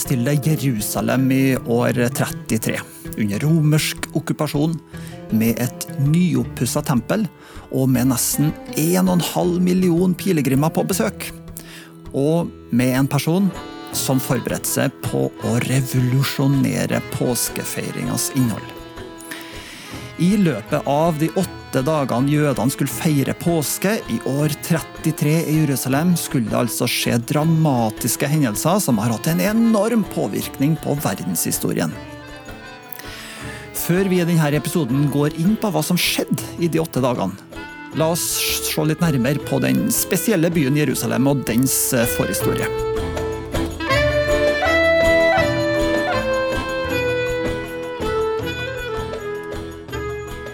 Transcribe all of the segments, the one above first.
forestille deg Jerusalem i år 33, under romersk okkupasjon, med et nyoppussa tempel og med nesten 1,5 million pilegrimer på besøk. Og med en person som forberedte seg på å revolusjonere påskefeiringas innhold. I løpet av de åtte dagene jødene skulle feire påske i år 33 i Jerusalem, skulle det altså skje dramatiske hendelser som har hatt en enorm påvirkning på verdenshistorien. Før vi i denne episoden går inn på hva som skjedde i de åtte dagene, la oss se litt nærmere på den spesielle byen Jerusalem og dens forhistorie.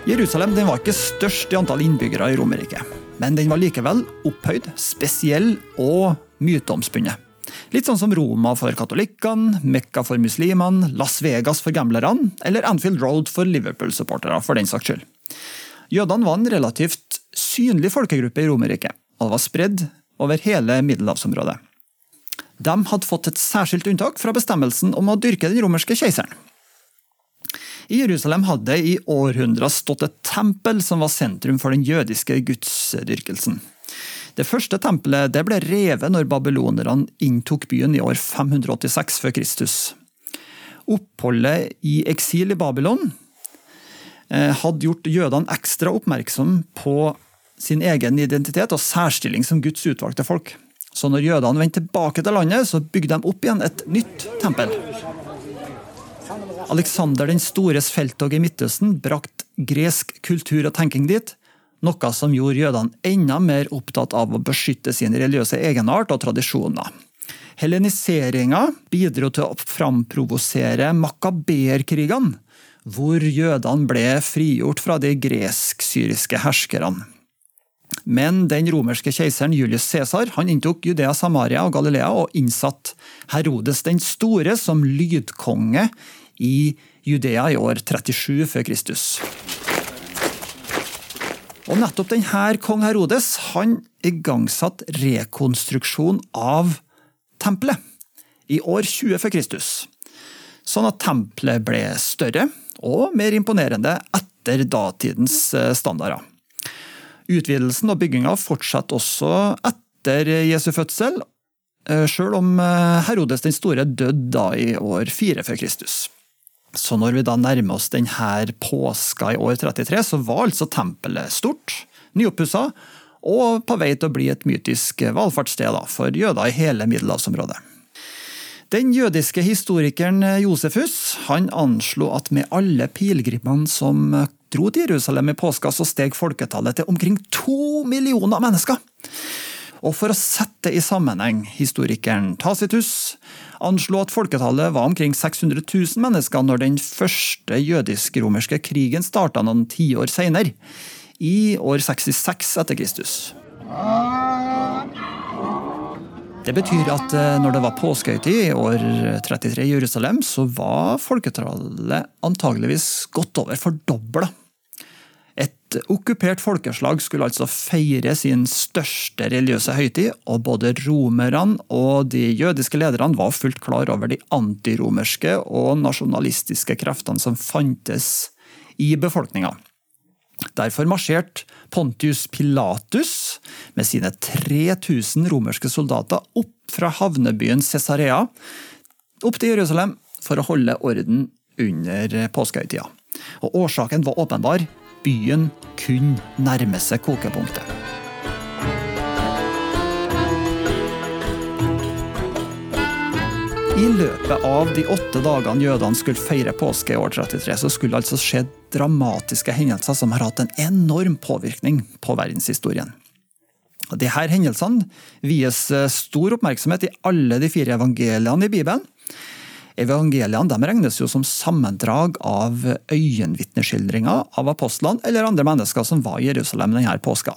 Jerusalem var ikke størst i antall innbyggere i Romerriket, men den var likevel opphøyd, spesiell og myteomspunnet. Litt sånn som Roma for katolikkene, Mekka for muslimene, Las Vegas for gamblerne, eller Anfield Road for Liverpool-supportere, for den saks skyld. Jødene var en relativt synlig folkegruppe i Romerriket, og var spredd over hele middelhavsområdet. De hadde fått et særskilt unntak fra bestemmelsen om å dyrke den romerske keiseren. I Jerusalem hadde i århundrer stått et tempel som var sentrum for den jødiske gudsdyrkelsen. Det første tempelet det ble revet når babylonerne inntok byen i år 586 før Kristus. Oppholdet i eksil i Babylon eh, hadde gjort jødene ekstra oppmerksom på sin egen identitet og særstilling som Guds utvalgte folk. Så når jødene vendte tilbake til landet, så bygde de opp igjen et nytt tempel. Alexander den stores felttog i Midtøsten brakte gresk kultur og tenking dit, noe som gjorde jødene enda mer opptatt av å beskytte sin religiøse egenart og tradisjoner. Heleniseringa bidro til å framprovosere makaberkrigene, hvor jødene ble frigjort fra de gresk-syriske herskerne. Men den romerske keiseren Julius Cæsar inntok Judea, Samaria og Galilea og innsatte Herodes den store som lydkonge i Judea i år 37 før Kristus. Og nettopp denne kong Herodes han igangsatte rekonstruksjon av tempelet i år 20 før Kristus. Sånn at tempelet ble større og mer imponerende etter datidens eh, standarder. Utvidelsen og bygginga fortsetter også etter Jesu fødsel, eh, sjøl om eh, Herodes den store døde i år 4 før Kristus. Så når vi da nærmer oss denne påska i år 33, så var altså tempelet stort, nyoppussa, og på vei til å bli et mytisk valfartssted for jøder i hele middelhavsområdet. Den jødiske historikeren Josefus han anslo at med alle pilegrimene som dro til Jerusalem i påska, så steg folketallet til omkring to millioner mennesker. Og for å sette i sammenheng historikeren Tacitus anslo at folketallet var omkring 600 000 mennesker når den første jødisk-romerske krigen starta noen tiår senere, i år 66 etter Kristus. Det betyr at eh, når det var påskehøytid i år 33 i Jerusalem, så var folketallet antageligvis godt over fordobla. Okkupert folkeslag skulle altså feire sin største religiøse høytid, og både romerne og de jødiske lederne var fullt klar over de antiromerske og nasjonalistiske kreftene som fantes i befolkninga. Derfor marsjerte Pontius Pilatus med sine 3000 romerske soldater opp fra havnebyen Cesarea opp til Jerusalem for å holde orden under påskehøytida. Årsaken var åpenbar byen kun nærme seg kokepunktet. I løpet av de åtte dagene jødene skulle feire påske i år 33, så skulle det altså skje dramatiske hendelser som har hatt en enorm påvirkning på verdenshistorien. Disse hendelsene vies stor oppmerksomhet i alle de fire evangeliene i Bibelen. Evangeliene de regnes jo som sammendrag av øyenvitneskildringer av apostlene eller andre mennesker som var i Jerusalem denne påska.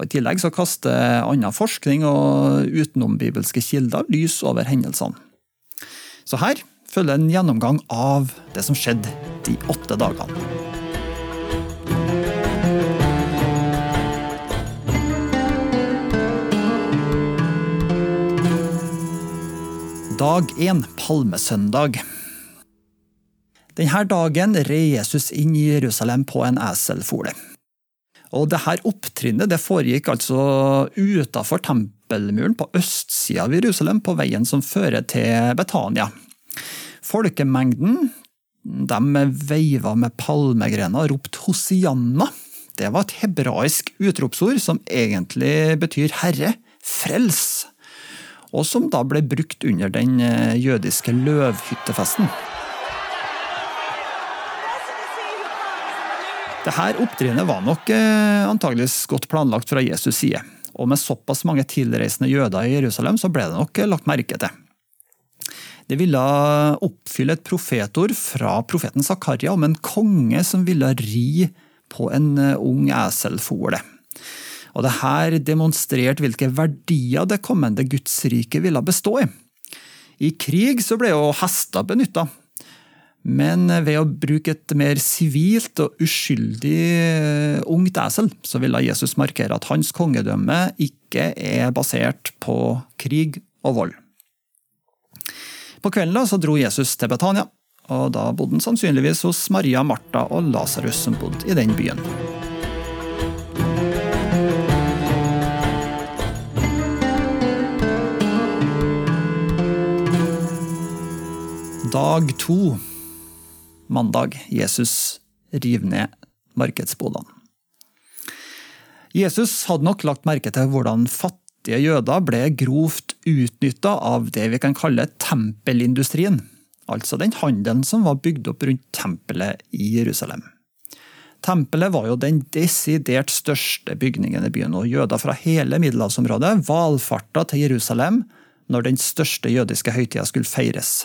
Og I tillegg så kaster annen forskning og utenombibelske kilder lys over hendelsene. Så her følger en gjennomgang av det som skjedde de åtte dagene. Dag én, palmesøndag. Denne dagen red Jesus inn i Jerusalem på en eselfole. Og dette opptrinnet det foregikk altså utafor tempelmuren på østsida av Jerusalem, på veien som fører til Betania. Folkemengden de veiva med palmegrener og ropte Hosianna. Det var et hebraisk utropsord som egentlig betyr herre, frels, og som da ble brukt under den eh, jødiske løvhyttefesten. Dette opptrinnet var nok eh, antageligvis godt planlagt fra Jesus' side. Og med såpass mange tilreisende jøder i Jerusalem, så ble det nok eh, lagt merke til. Det ville oppfylle et profetord fra profeten Zakaria om en konge som ville ri på en eh, ung eselfole. Og det her demonstrerte hvilke verdier det kommende gudsriket ville bestå i. I krig så ble jo hester benytta, men ved å bruke et mer sivilt og uskyldig eh, ungt esel, så ville Jesus markere at hans kongedømme ikke er basert på krig og vold. På kvelden da, så dro Jesus til Betania, og da bodde han sannsynligvis hos Maria, Martha og Lasarus som bodde i den byen. Dag to mandag Jesus river ned markedsbodene. Jesus hadde nok lagt merke til hvordan fattige jøder ble grovt utnytta av det vi kan kalle tempelindustrien, altså den handelen som var bygd opp rundt tempelet i Jerusalem. Tempelet var jo den desidert største bygningen i byen, og jøder fra hele middelhavsområdet valfarta til Jerusalem når den største jødiske høytida skulle feires.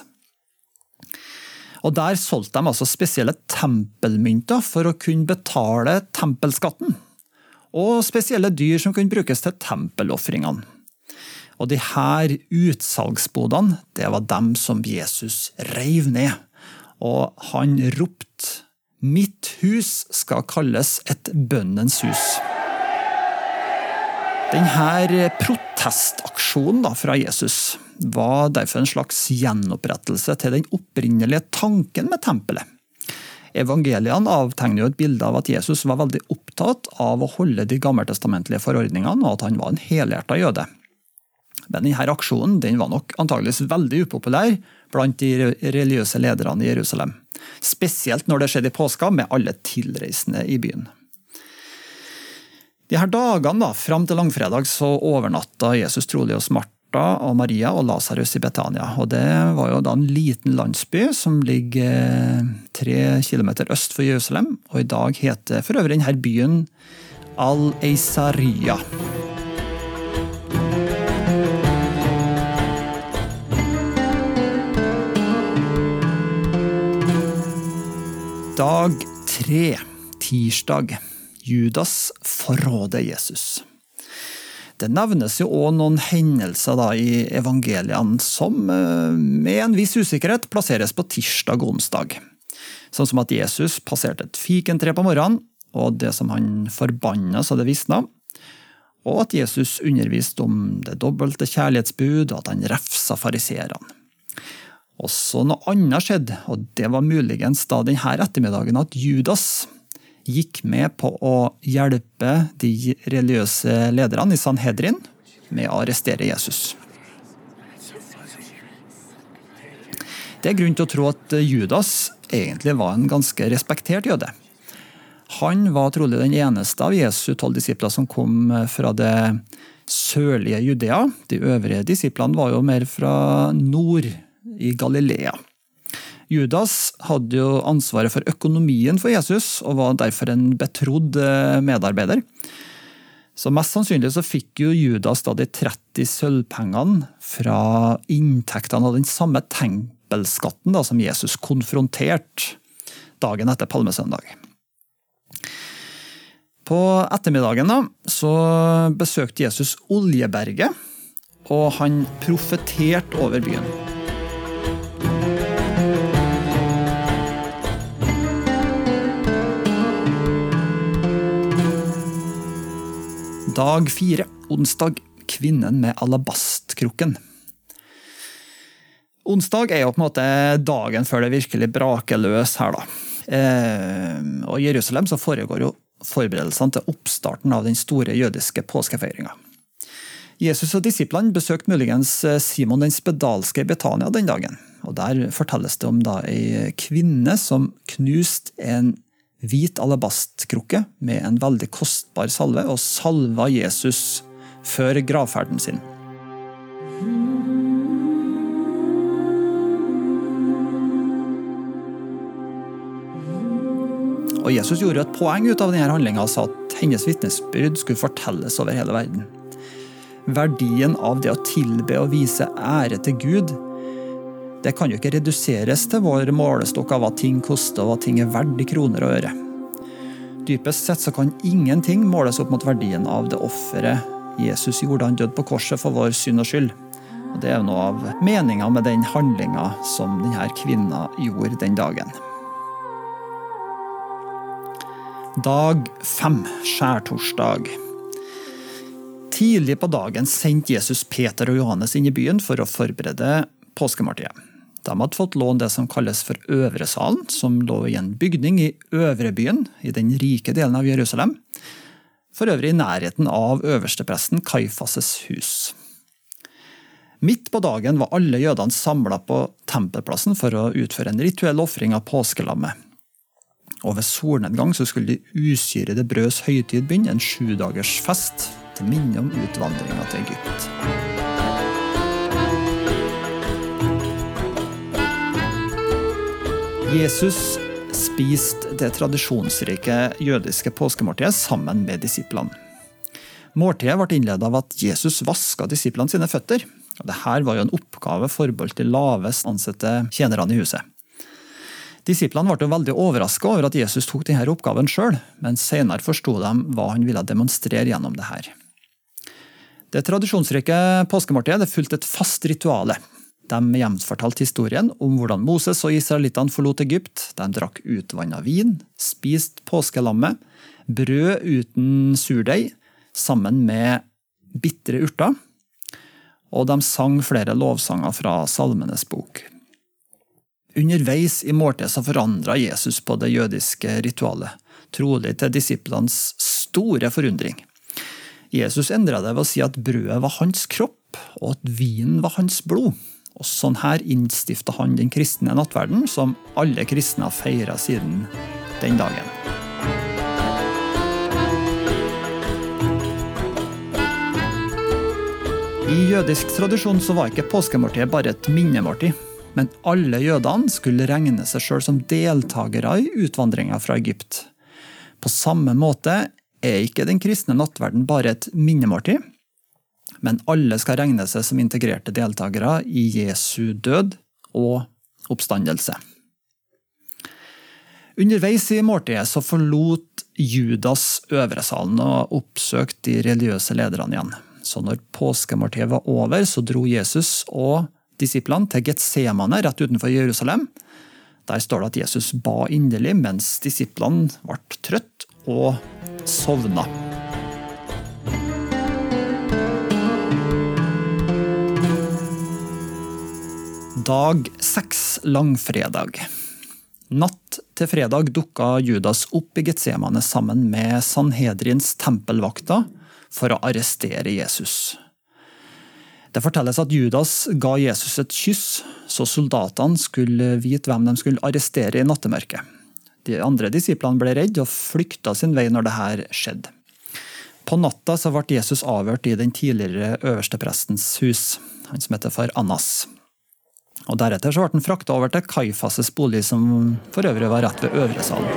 Og Der solgte de altså spesielle tempelmynter for å kunne betale tempelskatten. Og spesielle dyr som kunne brukes til tempelofringene. Og de her utsalgsbodene, det var dem som Jesus reiv ned. Og han ropte 'Mitt hus skal kalles et bønnens hus'. Denne protestaksjonen fra Jesus var derfor en slags gjenopprettelse til den opprinnelige tanken med tempelet. Evangeliene avtegner jo et bilde av at Jesus var veldig opptatt av å holde de gammeltestamentlige forordningene, og at han var en helhjerta jøde. Men denne aksjonen den var nok antageligvis veldig upopulær blant de religiøse lederne i Jerusalem. Spesielt når det skjedde i påska, med alle tilreisende i byen. De her dagene da, Fram til langfredag så overnatta Jesus trolig hos Martha og Maria og Lasarus i Betania. Og det var jo da en liten landsby som ligger eh, tre kilometer øst for Jerusalem. Og i dag heter for øvrig denne byen Al-Eisaria. Dag tre, tirsdag. Judas forråder Jesus. Det nevnes jo òg noen hendelser da i evangeliene som eh, med en viss usikkerhet plasseres på tirsdag og onsdag. Sånn som at Jesus passerte et fikentre på morgenen, og det som han forbanna så det visna. Og at Jesus underviste om det dobbelte kjærlighetsbud, og at han refsa fariseerne. Også noe annet skjedde, og det var muligens da denne ettermiddagen at Judas gikk med på å hjelpe de religiøse lederne i Sanhedrin med å arrestere Jesus. Det er grunn til å tro at Judas egentlig var en ganske respektert jøde. Han var trolig den eneste av Jesu tolv disipler som kom fra det sørlige Judea. De øvrige disiplene var jo mer fra nord, i Galilea. Judas hadde jo ansvaret for økonomien for Jesus, og var derfor en betrodd eh, medarbeider. Så Mest sannsynlig så fikk jo Judas da de 30 sølvpengene fra inntektene av den samme tempelskatten da, som Jesus konfronterte dagen etter palmesøndag. På ettermiddagen da, så besøkte Jesus Oljeberget, og han profeterte over byen. Dag fire, onsdag. Kvinnen med alabastkrukken. Onsdag er jo på en måte dagen før det virkelig braker løs her, da. Eh, og I Jerusalem så foregår jo forberedelsene til oppstarten av den store jødiske påskefeiringa. Jesus og disiplene besøkte muligens Simon den spedalske i Betania den dagen. og Der fortelles det om da ei kvinne som knuste en hvit alabastkrukke med en veldig kostbar salve, og salva Jesus før gravferden sin. Og Jesus gjorde et poeng ut av denne handlinga og sa at hennes vitnesbyrd skulle fortelles over hele verden. Verdien av det å tilbe og vise ære til Gud, det kan jo ikke reduseres til vår målestokk av hva ting koster og hva ting er verdt i kroner og øre. Dypest sett så kan ingenting måles opp mot verdien av det offeret Jesus gjorde han døde på korset for vår synd og skyld. Og Det er noe av meninga med den handlinga som denne kvinna gjorde den dagen. Dag fem, skjærtorsdag. Tidlig på dagen sendte Jesus Peter og Johannes inn i byen for å forberede påskemåltidet. De hadde fått låne det som kalles for Øvresalen, som lå i en bygning i Øvrebyen, i den rike delen av Jerusalem. For øvrig i nærheten av øverstepresten Kaifases hus. Midt på dagen var alle jødene samla på tempelplassen for å utføre en rituell ofring av påskelammet. Og ved solnedgang så skulle de usyrede brøds høytid begynne, en sjudagers fest til minne om utvandringa til Egypt. Jesus spiste det tradisjonsrike jødiske påskemåltidet sammen med disiplene. Måltidet ble innledet av at Jesus vaska disiplene sine føtter. Dette var jo en oppgave forbeholdt de lavest ansette tjenerne i huset. Disiplene ble veldig overraska over at Jesus tok denne oppgaven sjøl, men senere forsto de hva han ville demonstrere gjennom det her. Det tradisjonsrike påskemåltidet fulgte et fast rituale. De gjenfortalte historien om hvordan Moses og israelittene forlot Egypt. De drakk utvanna vin, spiste påskelammet, brød uten surdeig, sammen med bitre urter, og de sang flere lovsanger fra Salmenes bok. Underveis i måltidet forandra Jesus på det jødiske ritualet, trolig til disiplenes store forundring. Jesus endra det ved å si at brødet var hans kropp, og at vinen var hans blod. Og Sånn her innstifta han den kristne nattverden, som alle kristne har feira siden den dagen. I jødisk tradisjon så var ikke påskemåltidet bare et minnemåltid men alle jødene skulle regne seg sjøl som deltakere i utvandringa fra Egypt. På samme måte er ikke den kristne nattverden bare et minnemåltid, men alle skal regne seg som integrerte deltakere i Jesu død og oppstandelse. Underveis i måltidet så forlot Judas øvresalen og oppsøkte de religiøse lederne igjen. Så når påskemåltidet var over, så dro Jesus og disiplene til Getsemane rett utenfor Jerusalem. Der står det at Jesus ba inderlig mens disiplene ble trøtt og sovna. Dag seks, langfredag. Natt til fredag dukka Judas opp i Getsemane sammen med Sanhedrins tempelvakter for å arrestere Jesus. Det fortelles at Judas ga Jesus et kyss, så soldatene skulle vite hvem de skulle arrestere i nattemørket. De andre disiplene ble redde og flykta sin vei når dette skjedde. På natta ble Jesus avhørt i den tidligere øversteprestens hus, han som heter for Annas. Og Deretter så ble han frakta over til Kaifases bolig, som for øvrig var rett ved Øvresalen.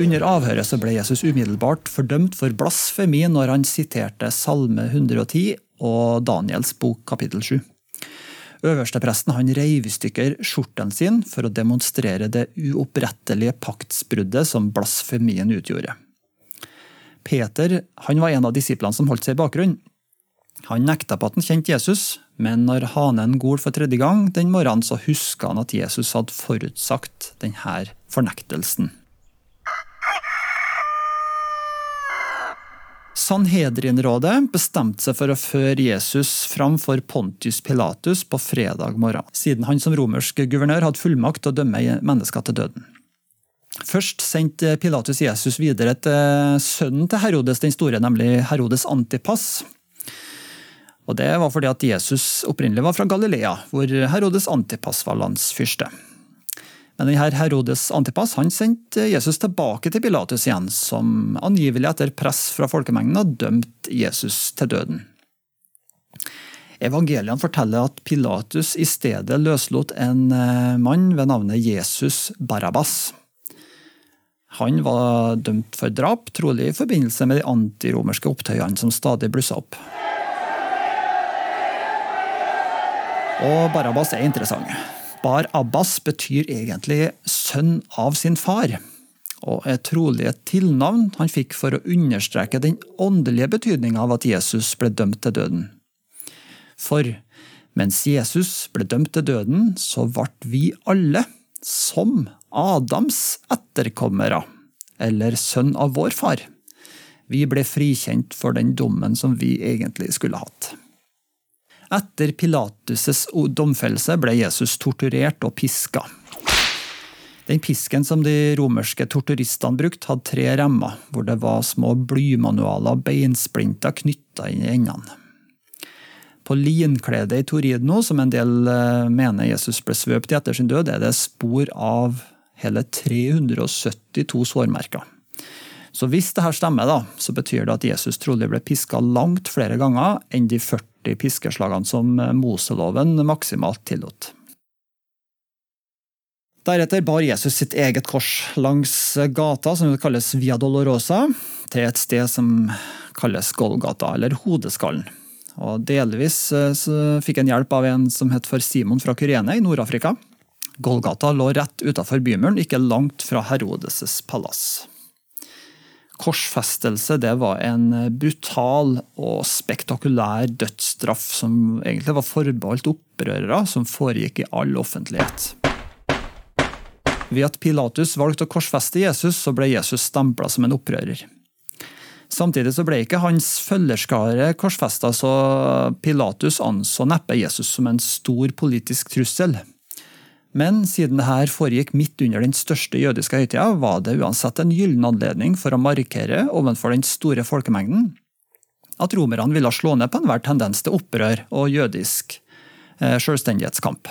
Under avhøret så ble Jesus umiddelbart fordømt for blasfemi når han siterte Salme 110 og Daniels bok kapittel 7. Øverstepresten han reiv i stykker skjorten sin for å demonstrere det uopprettelige paktsbruddet som blasfemien utgjorde. Peter han var en av disiplene som holdt seg i bakgrunnen. Han nekta på at han kjente Jesus, men når hanen gol for tredje gang den morgenen, så huska han at Jesus hadde forutsagt denne fornektelsen. Sanhedrinrådet bestemte seg for å føre Jesus fram for Pontius Pilatus på fredag morgen, siden han som romersk guvernør hadde fullmakt til å dømme mennesker til døden. Først sendte Pilatus Jesus videre til sønnen til Herodes den store, nemlig Herodes Antipas. Og Det var fordi at Jesus opprinnelig var fra Galilea, hvor Herodes Antipas var landsfyrste. Men denne Herodes Antipas han sendte Jesus tilbake til Pilatus igjen, som angivelig etter press fra folkemengden hadde dømt Jesus til døden. Evangeliene forteller at Pilatus i stedet løslot en eh, mann ved navnet Jesus Barabbas. Han var dømt for drap, trolig i forbindelse med de antiromerske opptøyene som stadig blussa opp. Og Barabbas er interessant. Bar Abbas betyr egentlig sønn av sin far, og er trolig et tilnavn han fikk for å understreke den åndelige betydninga av at Jesus ble dømt til døden. For mens Jesus ble dømt til døden, så ble vi alle, som Adams etterkommere, eller sønn av vår far. Vi ble frikjent for den dommen som vi egentlig skulle hatt. Etter Pilatus' domfellelse ble Jesus torturert og piska. Den pisken som de romerske torturistene brukte, hadde tre remmer, hvor det var små blymanualer og beinsplinter knytta inn i endene. På linkledet i Torino, som en del eh, mener Jesus ble svøpt i etter sin død, er det spor av hele 372 sårmerker. Så hvis dette stemmer, da, så betyr det at Jesus trolig ble piska langt flere ganger enn de 40 40 piskeslagene som Moseloven maksimalt tillot. Deretter bar Jesus sitt eget kors langs gata som kalles Via Dolorosa, til et sted som kalles Golgata, eller Hodeskallen. Og Delvis eh, fikk han hjelp av en som het for Simon fra Kyrene i Nord-Afrika. Golgata lå rett utenfor bymuren, ikke langt fra Herodes' palass. Korsfestelse det var en brutal og spektakulær dødsstraff som egentlig var forbeholdt opprørere, som foregikk i all offentlighet. Ved at Pilatus valgte å korsfeste Jesus, så ble Jesus stempla som en opprører. Samtidig så ble ikke hans følgerskare korsfesta, så Pilatus anså neppe Jesus som en stor politisk trussel. Men siden dette foregikk midt under den største jødiske høytida, var det uansett en gyllen anledning for å markere overfor den store folkemengden at romerne ville slå ned på enhver tendens til opprør og jødisk eh, selvstendighetskamp.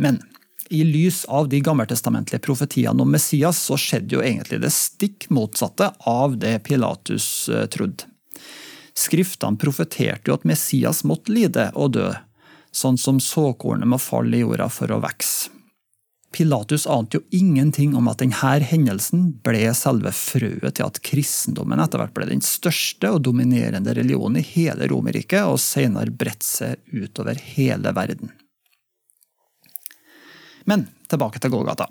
Men i lys av de gammeltestamentlige profetiene om Messias, så skjedde jo egentlig det stikk motsatte av det Pilatus eh, trodde. Skriftene profeterte jo at Messias måtte lide og dø, sånn som såkornet må falle i jorda for å vokse. Pilatus ante jo ingenting om at denne hendelsen ble selve frøet til at kristendommen etter hvert ble den største og dominerende religionen i hele Romerriket, og senere bredt seg utover hele verden. Men tilbake til Golgata.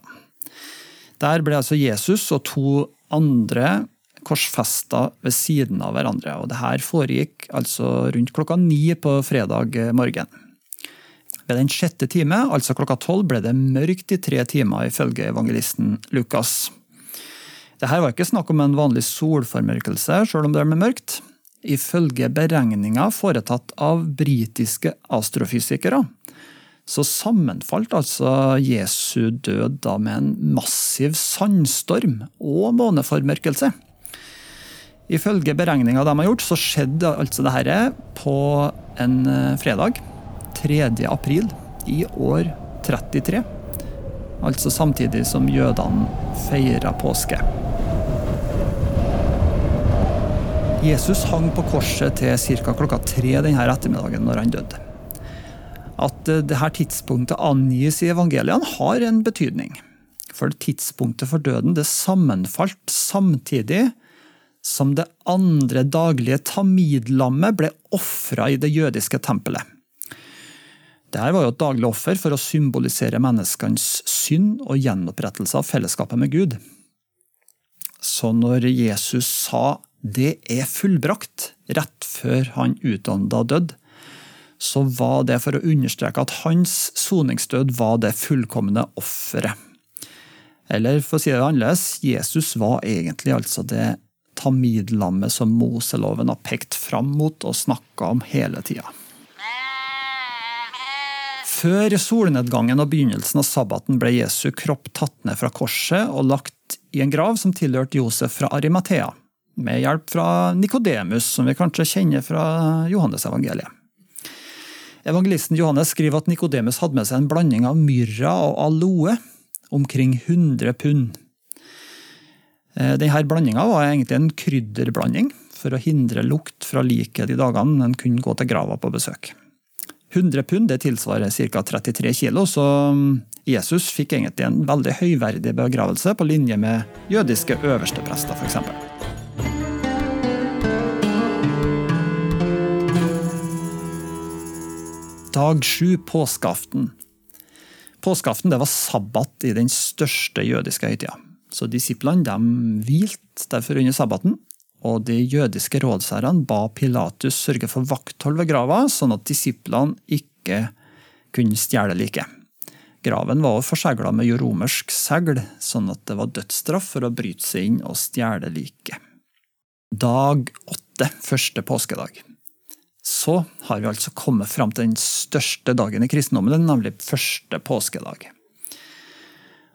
Der ble altså Jesus og to andre korsfesta ved siden av hverandre. og Dette foregikk altså rundt klokka ni på fredag morgen. Ved den sjette time, altså klokka tolv, ble det mørkt i tre timer, ifølge evangelisten Lukas. Dette var ikke snakk om en vanlig solformørkelse, sjøl om det er mørkt. Ifølge beregninger foretatt av britiske astrofysikere, så sammenfalt altså Jesu død da med en massiv sandstorm og måneformørkelse. Ifølge beregninger de har gjort, så skjedde altså dette på en eh, fredag. 3. april i år 33. Altså samtidig som jødene feira påske. Jesus hang på korset til ca. klokka tre denne ettermiddagen når han døde. At eh, dette tidspunktet angis i evangeliene, har en betydning. For tidspunktet for døden det sammenfalt samtidig som det andre daglige tamidlammet ble ofra i det jødiske tempelet. Dette var jo et daglig offer for å symbolisere menneskenes synd og gjenopprettelse av fellesskapet med Gud. Så når Jesus sa 'det er fullbrakt' rett før han utånda død, så var det for å understreke at hans soningsdød var det fullkomne offeret. Eller for å si det annerledes, Jesus var egentlig altså det tamidlammet som Moseloven har pekt fram mot og snakka om hele tida. Før solnedgangen og begynnelsen av sabbaten ble Jesu kropp tatt ned fra korset og lagt i en grav som tilhørte Josef fra Arimathea, med hjelp fra Nikodemus, som vi kanskje kjenner fra Johannes-evangeliet. Evangelisten Johannes skriver at Nikodemus hadde med seg en blanding av myrra og aloe, omkring 100 pund. Eh, denne blandinga var egentlig en krydderblanding for å hindre lukt fra liket de dagene en kunne gå til grava på besøk. 100 pund det tilsvarer ca. 33 kilo, så mm, Jesus fikk egentlig en veldig høyverdig begravelse på linje med jødiske øversteprester f.eks. Dag sju, påskeaften. Påskeaften var sabbat i den største jødiske høytida. Så disiplene hvilte derfor under sabbaten, og de jødiske rådsherrene ba Pilatus sørge for vakthold ved grava, sånn at disiplene ikke kunne stjele liket. Graven var forsegla med romersk segl, sånn at det var dødsstraff for å bryte seg inn og stjele liket. Dag åtte, første påskedag. Så har vi altså kommet fram til den største dagen i kristendommen, nemlig første påskedag.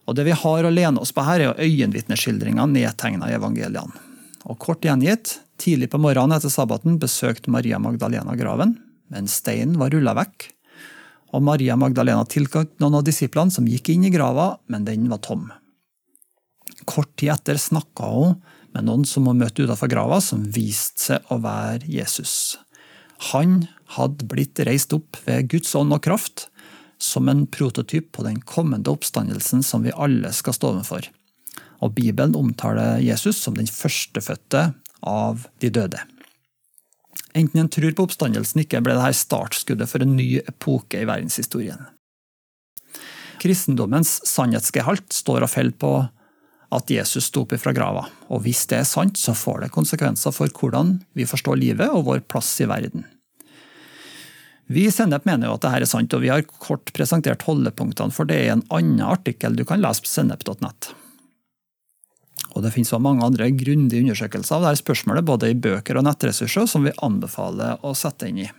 Og Det vi har å lene oss på her, er øyenvitneskildringa nedtegna i evangeliene. Og kort gjengitt, tidlig på morgenen etter sabbaten besøkte Maria Magdalena graven, men steinen var rulla vekk. Og Maria Magdalena tilkalte noen av disiplene som gikk inn i grava, men den var tom. Kort tid etter snakka hun med noen som hun møtte utenfor grava, som viste seg å være Jesus. Han hadde blitt reist opp ved Guds ånd og kraft, som en prototyp på den kommende oppstandelsen som vi alle skal stå overfor og Bibelen omtaler Jesus som den førstefødte av de døde. Enten en tror på oppstandelsen ikke, ble dette startskuddet for en ny epoke i verdenshistorien. Kristendommens sannhetsgehalt står og faller på at Jesus sto opp fra grava, og hvis det er sant, så får det konsekvenser for hvordan vi forstår livet og vår plass i verden. Vi i Sennep mener jo at dette er sant, og vi har kort presentert holdepunktene for det i en annen artikkel du kan lese på sennep.nett. Og det finnes mange andre grundige undersøkelser av dette spørsmålet, både i bøker og nettressurser, som vi anbefaler å sette inn i.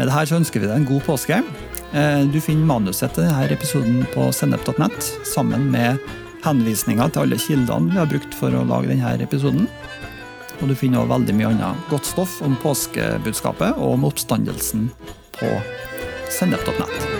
Med dette så ønsker vi deg en god påske. Eh, du finner manuset til denne episoden på sennep.nett, sammen med henvisninger til alle kildene vi har brukt for å lage denne episoden. Og du finner også veldig mye annet godt stoff om påskebudskapet og om oppstandelsen på sennep.nett.